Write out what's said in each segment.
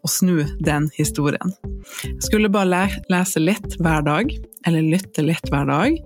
og snu den historien. Jeg skulle bare lese litt hver dag, eller lytte litt hver dag,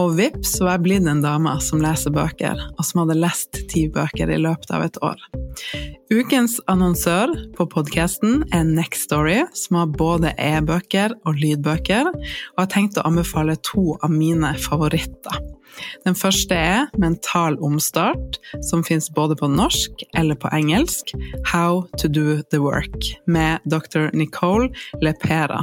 og vips var jeg blitt en dame som leser bøker, og som hadde lest ti bøker i løpet av et år. Ukens annonsør på podkasten er Next Story, som har både e-bøker og lydbøker, og har tenkt å anbefale to av mine favoritter. Den første er Mental omstart, som fins både på norsk eller på engelsk, How to do the work, med dr. Nicole Lepera,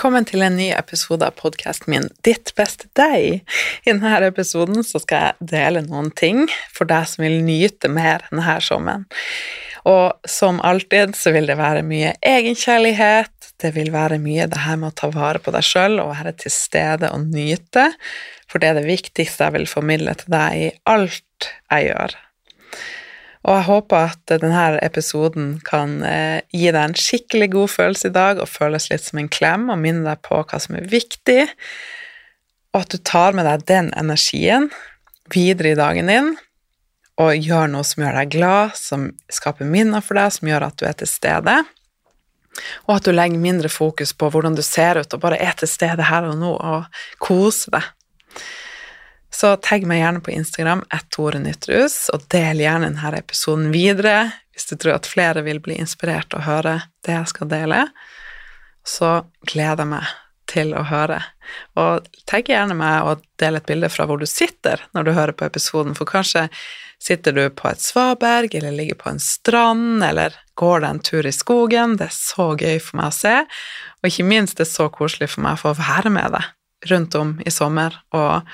Velkommen til en ny episode av podkasten min Ditt beste deg. I denne episoden skal jeg dele noen ting for deg som vil nyte mer denne sommeren. Og som alltid så vil det være mye egenkjærlighet, det vil være mye det her med å ta vare på deg sjøl og være til stede og nyte, for det er det viktigste jeg vil formidle til deg i alt jeg gjør. Og jeg håper at denne episoden kan eh, gi deg en skikkelig god følelse i dag, og føles litt som en klem, og minne deg på hva som er viktig, og at du tar med deg den energien videre i dagen din, og gjør noe som gjør deg glad, som skaper minner for deg, som gjør at du er til stede, og at du legger mindre fokus på hvordan du ser ut, og bare er til stede her og nå, og koser deg. Så tagg meg gjerne på Instagram @torenyttrus, og del gjerne denne episoden videre hvis du tror at flere vil bli inspirert og høre det jeg skal dele. Så gleder jeg meg til å høre. Og tagg gjerne meg og del et bilde fra hvor du sitter når du hører på episoden, for kanskje sitter du på et svaberg, eller ligger på en strand, eller går deg en tur i skogen. Det er så gøy for meg å se, og ikke minst det er så koselig for meg å få være med deg rundt om i sommer. og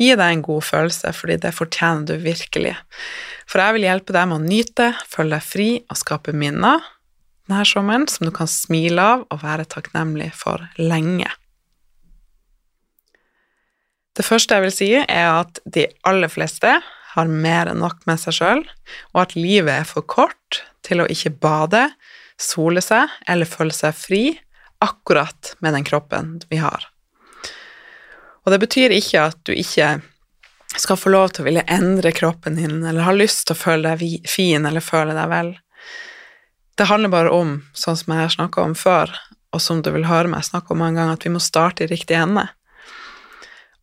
Gi deg en god følelse, fordi det fortjener du virkelig. For jeg vil hjelpe deg med å nyte, føle deg fri og skape minner denne sommeren som du kan smile av og være takknemlig for lenge. Det første jeg vil si, er at de aller fleste har mer enn nok med seg sjøl, og at livet er for kort til å ikke bade, sole seg eller føle seg fri akkurat med den kroppen vi har. Og det betyr ikke at du ikke skal få lov til å ville endre kroppen din, eller ha lyst til å føle deg fin eller føle deg vel. Det handler bare om, sånn som jeg har snakka om før, og som du vil høre meg snakke om mange ganger, at vi må starte i riktig ende.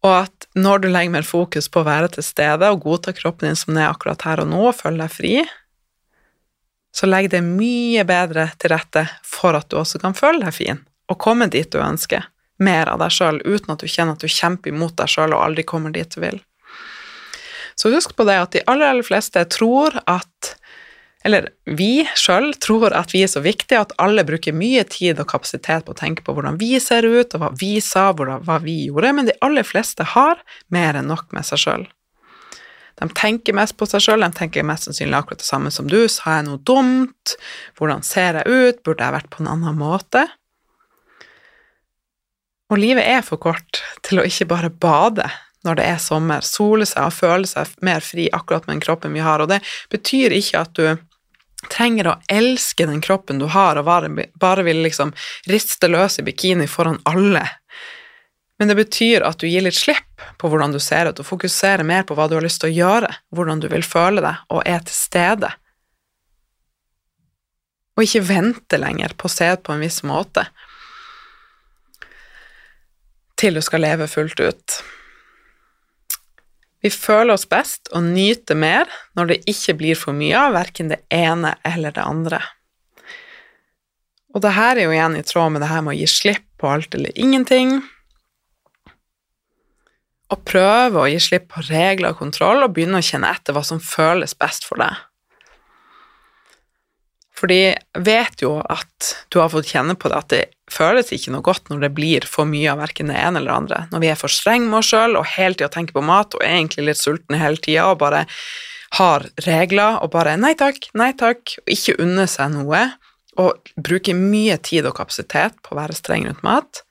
Og at når du legger mer fokus på å være til stede og godta kroppen din som den er akkurat her og nå, og føle deg fri, så legger det mye bedre til rette for at du også kan føle deg fin, og komme dit du ønsker mer av deg sjøl uten at du kjenner at du kjemper imot deg sjøl og aldri kommer dit du vil. Så husk på det at de aller, aller fleste tror at eller vi sjøl tror at vi er så viktige at alle bruker mye tid og kapasitet på å tenke på hvordan vi ser ut, og hva vi sa, hva vi gjorde, men de aller fleste har mer enn nok med seg sjøl. De tenker mest på seg sjøl, de tenker mest sannsynlig akkurat det samme som du. Sa jeg noe dumt? Hvordan ser jeg ut? Burde jeg vært på en annen måte? Og livet er for kort til å ikke bare bade når det er sommer, sole seg og føle seg mer fri akkurat med den kroppen vi har. Og det betyr ikke at du trenger å elske den kroppen du har, og bare vil liksom riste løs i bikini foran alle. Men det betyr at du gir litt slipp på hvordan du ser ut, og fokuserer mer på hva du har lyst til å gjøre, hvordan du vil føle deg, og er til stede. Og ikke vente lenger på å se ut på en viss måte til du skal leve fullt ut. Vi føler oss best og nyter mer når det ikke blir for mye av verken det ene eller det andre. Og det her er jo igjen i tråd med det her med å gi slipp på alt eller ingenting. Og prøve å gi slipp på regler og kontroll og begynne å kjenne etter hva som føles best for deg. Fordi jeg vet jo at du har fått kjenne på det, at det føles ikke noe godt når det blir for mye av verken det ene eller det andre. Når vi er for strenge med oss sjøl og hele tida tenker på mat og er egentlig litt sultne hele tida og bare har regler og bare nei takk, nei takk, og ikke unner seg noe, og bruker mye tid og kapasitet på å være streng rundt mat.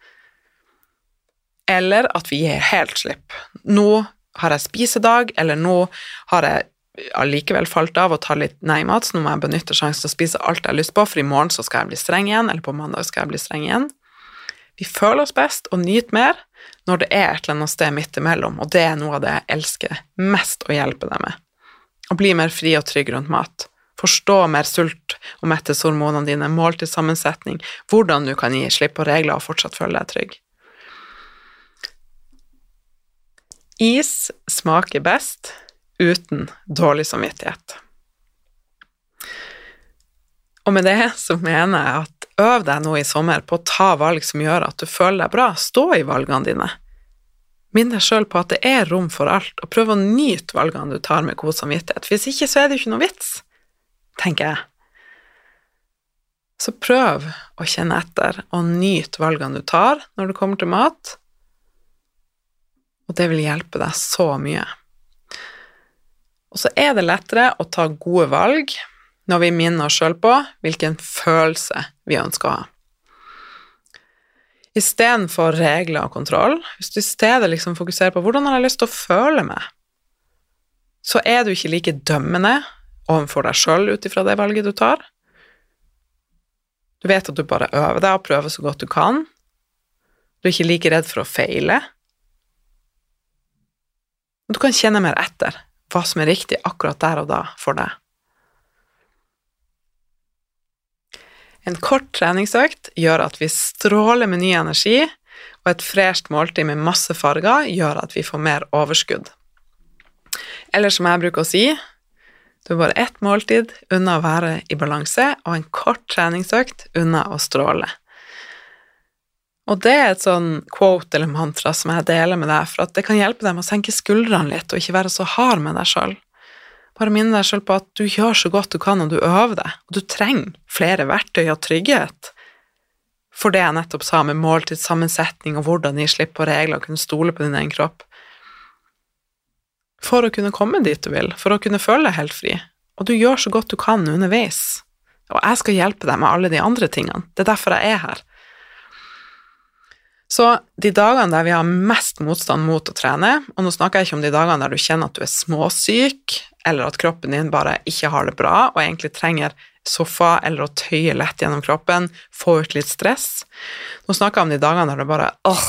Eller at vi gir helt slipp. Nå har jeg spisedag, eller nå har jeg allikevel falt av og tar litt nei-mat, så nå må jeg benytte sjansen til å spise alt jeg har lyst på, for i morgen så skal jeg bli streng igjen, eller på mandag skal jeg bli streng igjen. Vi føler oss best og nyter mer når det er et eller annet sted midt imellom, og det er noe av det jeg elsker mest å hjelpe deg med. Å bli mer fri og trygg rundt mat. Forstå mer sult- og metteshormonene dine, måltidssammensetning, hvordan du kan gi slipp på regler og fortsatt føle deg trygg. Is smaker best uten dårlig samvittighet. Og med det så mener jeg at øv deg nå i sommer på å ta valg som gjør at du føler deg bra. Stå i valgene dine. Minn deg sjøl på at det er rom for alt, og prøv å nyte valgene du tar med god samvittighet. Hvis ikke så er det jo ikke noe vits, tenker jeg. Så prøv å kjenne etter og nyte valgene du tar når det kommer til mat, og det vil hjelpe deg så mye. Og så er det lettere å ta gode valg når vi minner oss sjøl på hvilken følelse vi ønsker å ha. Istedenfor regler og kontroll, hvis du i stedet liksom fokuserer på hvordan har jeg lyst til å føle meg, så er du ikke like dømmende overfor deg sjøl ut ifra det valget du tar. Du vet at du bare øver deg og prøver så godt du kan. Du er ikke like redd for å feile. Du kan kjenne mer etter hva som er riktig akkurat der og da for deg. En kort treningsøkt gjør at vi stråler med ny energi, og et fresht måltid med masse farger gjør at vi får mer overskudd. Eller som jeg bruker å si, du er bare ett måltid unna å være i balanse, og en kort treningsøkt unna å stråle. Og det er et sånn quote eller mantra som jeg deler med deg, for at det kan hjelpe deg med å senke skuldrene litt og ikke være så hard med deg sjøl. Bare minne deg sjøl på at du gjør så godt du kan, og du øver deg, og du trenger flere verktøy og trygghet. For det jeg nettopp sa med måltidssammensetning og hvordan gi slipp på regler og kunne stole på din egen kropp. For å kunne komme dit du vil, for å kunne føle deg helt fri. Og du gjør så godt du kan underveis. Og jeg skal hjelpe deg med alle de andre tingene. Det er derfor jeg er her. Så de dagene der vi har mest motstand mot å trene, og nå snakker jeg ikke om de dagene der du kjenner at du er småsyk, eller at kroppen din bare ikke har det bra og egentlig trenger sofa eller å tøye lett gjennom kroppen, få ut litt stress. Nå snakker jeg om de dagene der du bare åh,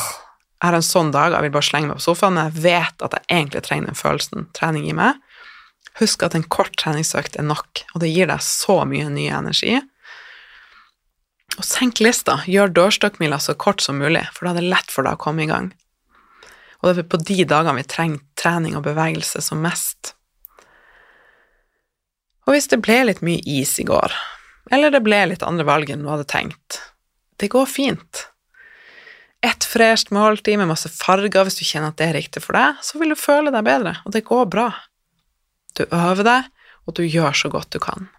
jeg har en sånn dag, jeg vil bare slenge meg på sofaen, men jeg vet at jeg egentlig trenger den følelsen trening i meg. Husk at en kort treningsøkt er nok, og det gir deg så mye ny energi. Og senk lista, gjør dørstokkmila så kort som mulig, for da er det lett for deg å komme i gang. Og det er på de dagene vi trenger trening og bevegelse som mest. Og hvis det ble litt mye is i går, eller det ble litt andre valg enn du hadde tenkt, det går fint. Et fresht måltid med masse farger hvis du kjenner at det er riktig for deg, så vil du føle deg bedre, og det går bra. Du øver deg, og du gjør så godt du kan.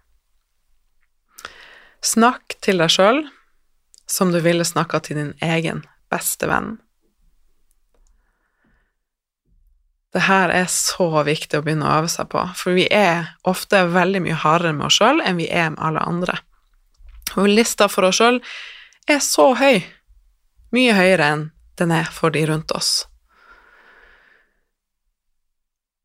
Snakk til deg sjøl som du ville snakka til din egen beste venn. Det her er så viktig å begynne å øve seg på, for vi er ofte veldig mye hardere med oss sjøl enn vi er med alle andre. Og lista for oss sjøl er så høy, mye høyere enn den er for de rundt oss.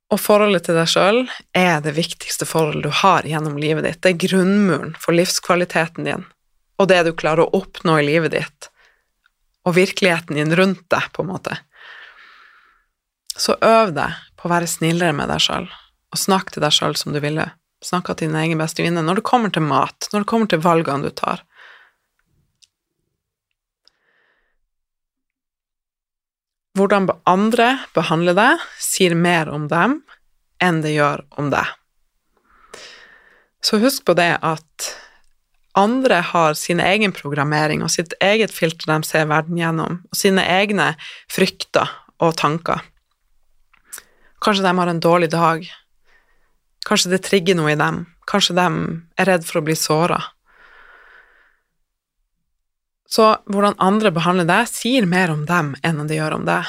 Og forholdet til deg sjøl er det viktigste forholdet du har gjennom livet ditt. Det er grunnmuren for livskvaliteten din og det du klarer å oppnå i livet ditt, og virkeligheten din rundt deg, på en måte. Så øv deg på å være snillere med deg sjøl, og snakk til deg sjøl som du ville snakka til din egen beste venninne når det kommer til mat, når det kommer til valgene du tar. Hvordan andre behandler deg, sier mer om dem enn det gjør om deg. Så husk på det at andre har sin egen programmering og sitt eget filter de ser verden gjennom, og sine egne frykter og tanker. Kanskje de har en dårlig dag. Kanskje det trigger noe i dem. Kanskje de er redd for å bli såra. Så hvordan andre behandler deg, sier mer om dem enn det gjør om deg.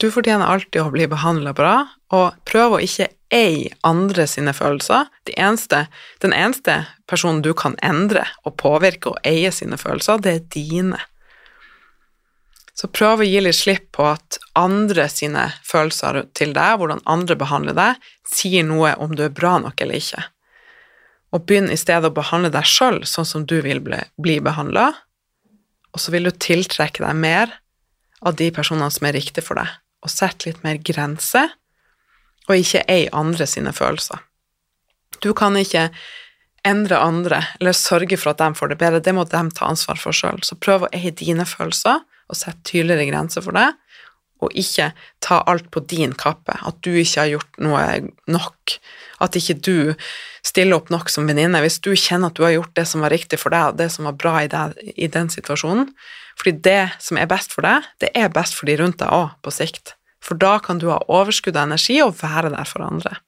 Du fortjener alltid å bli behandla bra, og prøv å ikke eie andre sine følelser. De eneste, den eneste personen du kan endre og påvirke og eie sine følelser, det er dine. Så prøv å gi litt slipp på at andre sine følelser til deg, hvordan andre behandler deg, sier noe om du er bra nok eller ikke. Og begynn i stedet å behandle deg sjøl sånn som du vil bli, bli behandla, og så vil du tiltrekke deg mer av de personene som er riktige for deg og sette litt mer grenser, og ikke eie andre sine følelser. Du kan ikke endre andre eller sørge for at de får det bedre, det må de ta ansvar for sjøl. Så prøv å eie dine følelser og sette tydeligere grenser for det, og ikke ta alt på din kappe, at du ikke har gjort noe nok, at ikke du stiller opp nok som venninne. Hvis du kjenner at du har gjort det som var riktig for deg, og det som var bra i, deg, i den situasjonen, fordi det som er best for deg, det er best for de rundt deg òg, på sikt. For da kan du ha overskudd av energi og være der for andre.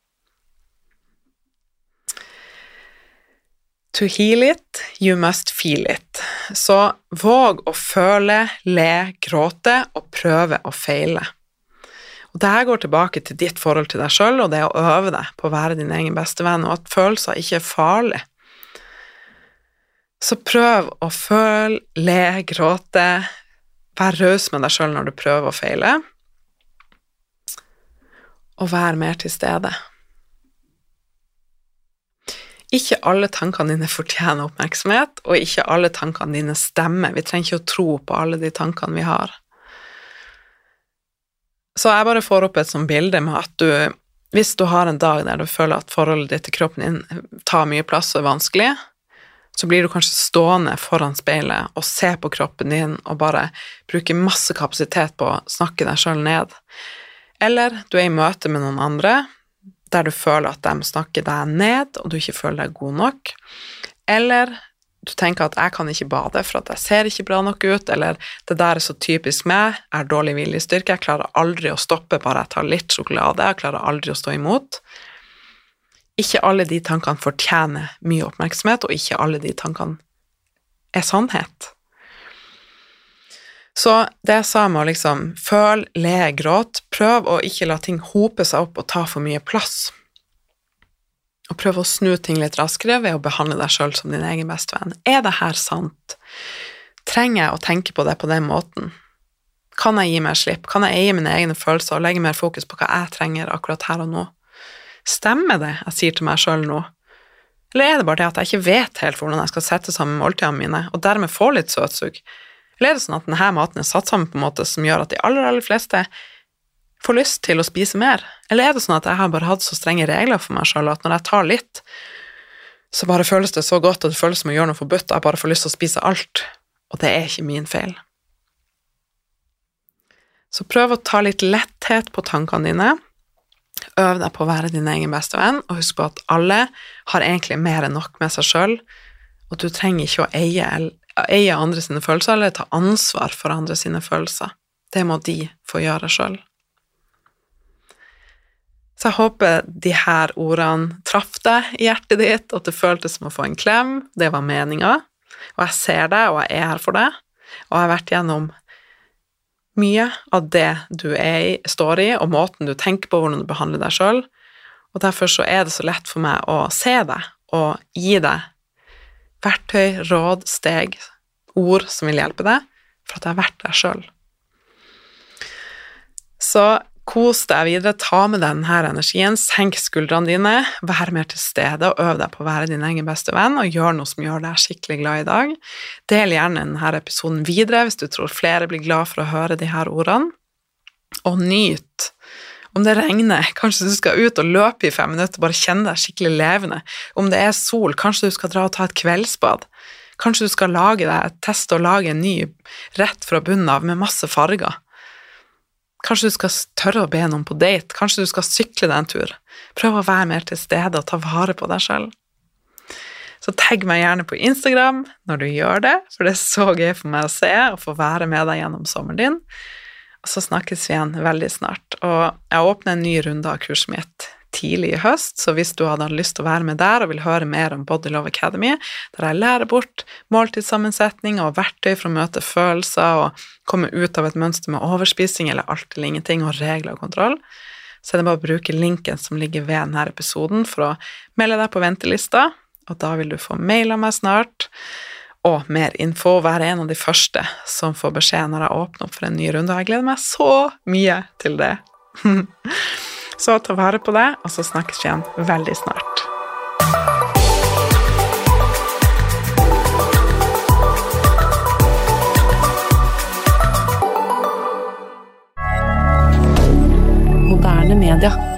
To heal it, you must feel it. Så våg å føle, le, gråte og prøve å feile. Og det går tilbake til ditt forhold til deg sjøl, og det å øve deg på å være din egen beste venn, og at følelser ikke er farlig. Så prøv å føle, le, gråte, vær raus med deg sjøl når du prøver å feile, og vær mer til stede. Ikke alle tankene dine fortjener oppmerksomhet, og ikke alle tankene dine stemmer. Vi trenger ikke å tro på alle de tankene vi har. Så jeg bare får opp et sånt bilde med at du, hvis du har en dag der du føler at forholdet ditt til kroppen din tar mye plass og er vanskelig, så blir du kanskje stående foran speilet og se på kroppen din og bare bruke masse kapasitet på å snakke deg sjøl ned. Eller du er i møte med noen andre der du føler at de snakker deg ned, og du ikke føler deg god nok. Eller du tenker at 'jeg kan ikke bade, for at jeg ser ikke bra nok ut', eller 'det der er så typisk meg, jeg har dårlig viljestyrke, jeg klarer aldri å stoppe bare jeg tar litt sjokolade, jeg klarer aldri å stå imot'. Ikke alle de tankene fortjener mye oppmerksomhet, og ikke alle de tankene er sannhet. Så det jeg sa med å liksom føle, le, gråt. prøv å ikke la ting hope seg opp og ta for mye plass og prøv å snu ting litt raskere ved å behandle deg sjøl som din egen bestevenn. Er det her sant? Trenger jeg å tenke på det på den måten? Kan jeg gi meg slipp? Kan jeg eie mine egne følelser og legge mer fokus på hva jeg trenger akkurat her og nå? Stemmer det jeg sier til meg sjøl nå? Eller er det bare det at jeg ikke vet helt hvordan jeg skal sette sammen måltidene mine, og dermed få litt søtsug? Er det sånn at denne maten er satt sammen på en måte som gjør at de aller, aller fleste får lyst til å spise mer? Eller er det sånn at jeg har bare hatt så strenge regler for meg sjøl at når jeg tar litt, så bare føles det så godt, og det føles som å gjøre noe forbudt, og jeg bare får lyst til å spise alt. Og det er ikke min feil. Så prøv å ta litt letthet på tankene dine. Øv deg på å være din egen beste venn, og husk på at alle har egentlig mer enn nok med seg sjøl, og du trenger ikke å eie, eie andre sine følelser eller ta ansvar for andre sine følelser. Det må de få gjøre sjøl. Så jeg håper de her ordene traff deg i hjertet ditt, at det føltes som å få en klem. Det var meninga. Og jeg ser deg, og jeg er her for deg. Og jeg har vært gjennom mye av det du i, står i, og måten du tenker på, hvordan du behandler deg sjøl. Og derfor så er det så lett for meg å se deg og gi deg verktøy, råd, steg, ord som vil hjelpe deg, for at jeg har vært der sjøl. Så kos deg videre, ta med denne energien, senk skuldrene dine, vær mer til stede og øv deg på å være din egen beste venn, og gjør noe som gjør deg skikkelig glad i dag. Del gjerne denne episoden videre hvis du tror flere blir glad for å høre de her ordene, og nyt. Om det regner, kanskje du skal ut og løpe i fem minutter, og bare kjenne deg skikkelig levende. Om det er sol, kanskje du skal dra og ta et kveldsbad. Kanskje du skal lage deg, teste å lage en ny rett fra bunnen av med masse farger. Kanskje du skal tørre å be noen på date, kanskje du skal sykle deg en tur. Prøv å være mer til stede og ta vare på deg sjøl. Så tagg meg gjerne på Instagram når du gjør det, for det er så gøy for meg å se og få være med deg gjennom sommeren din. Så snakkes vi igjen veldig snart. Og jeg åpner en ny runde av kurset mitt tidlig i høst, så hvis du hadde lyst til å være med der og vil høre mer om Body Love Academy, der jeg lærer bort måltidssammensetning og verktøy for å møte følelser og komme ut av et mønster med overspising eller alt eller ingenting og regler og kontroll, så er det bare å bruke linken som ligger ved denne episoden for å melde deg på ventelista, og da vil du få mail av meg snart og mer info, være en av de første som får beskjed når jeg åpner opp for en ny runde. Og jeg gleder meg så mye til det. Så ta vare på det, og så snakkes vi igjen veldig snart. Moderne media.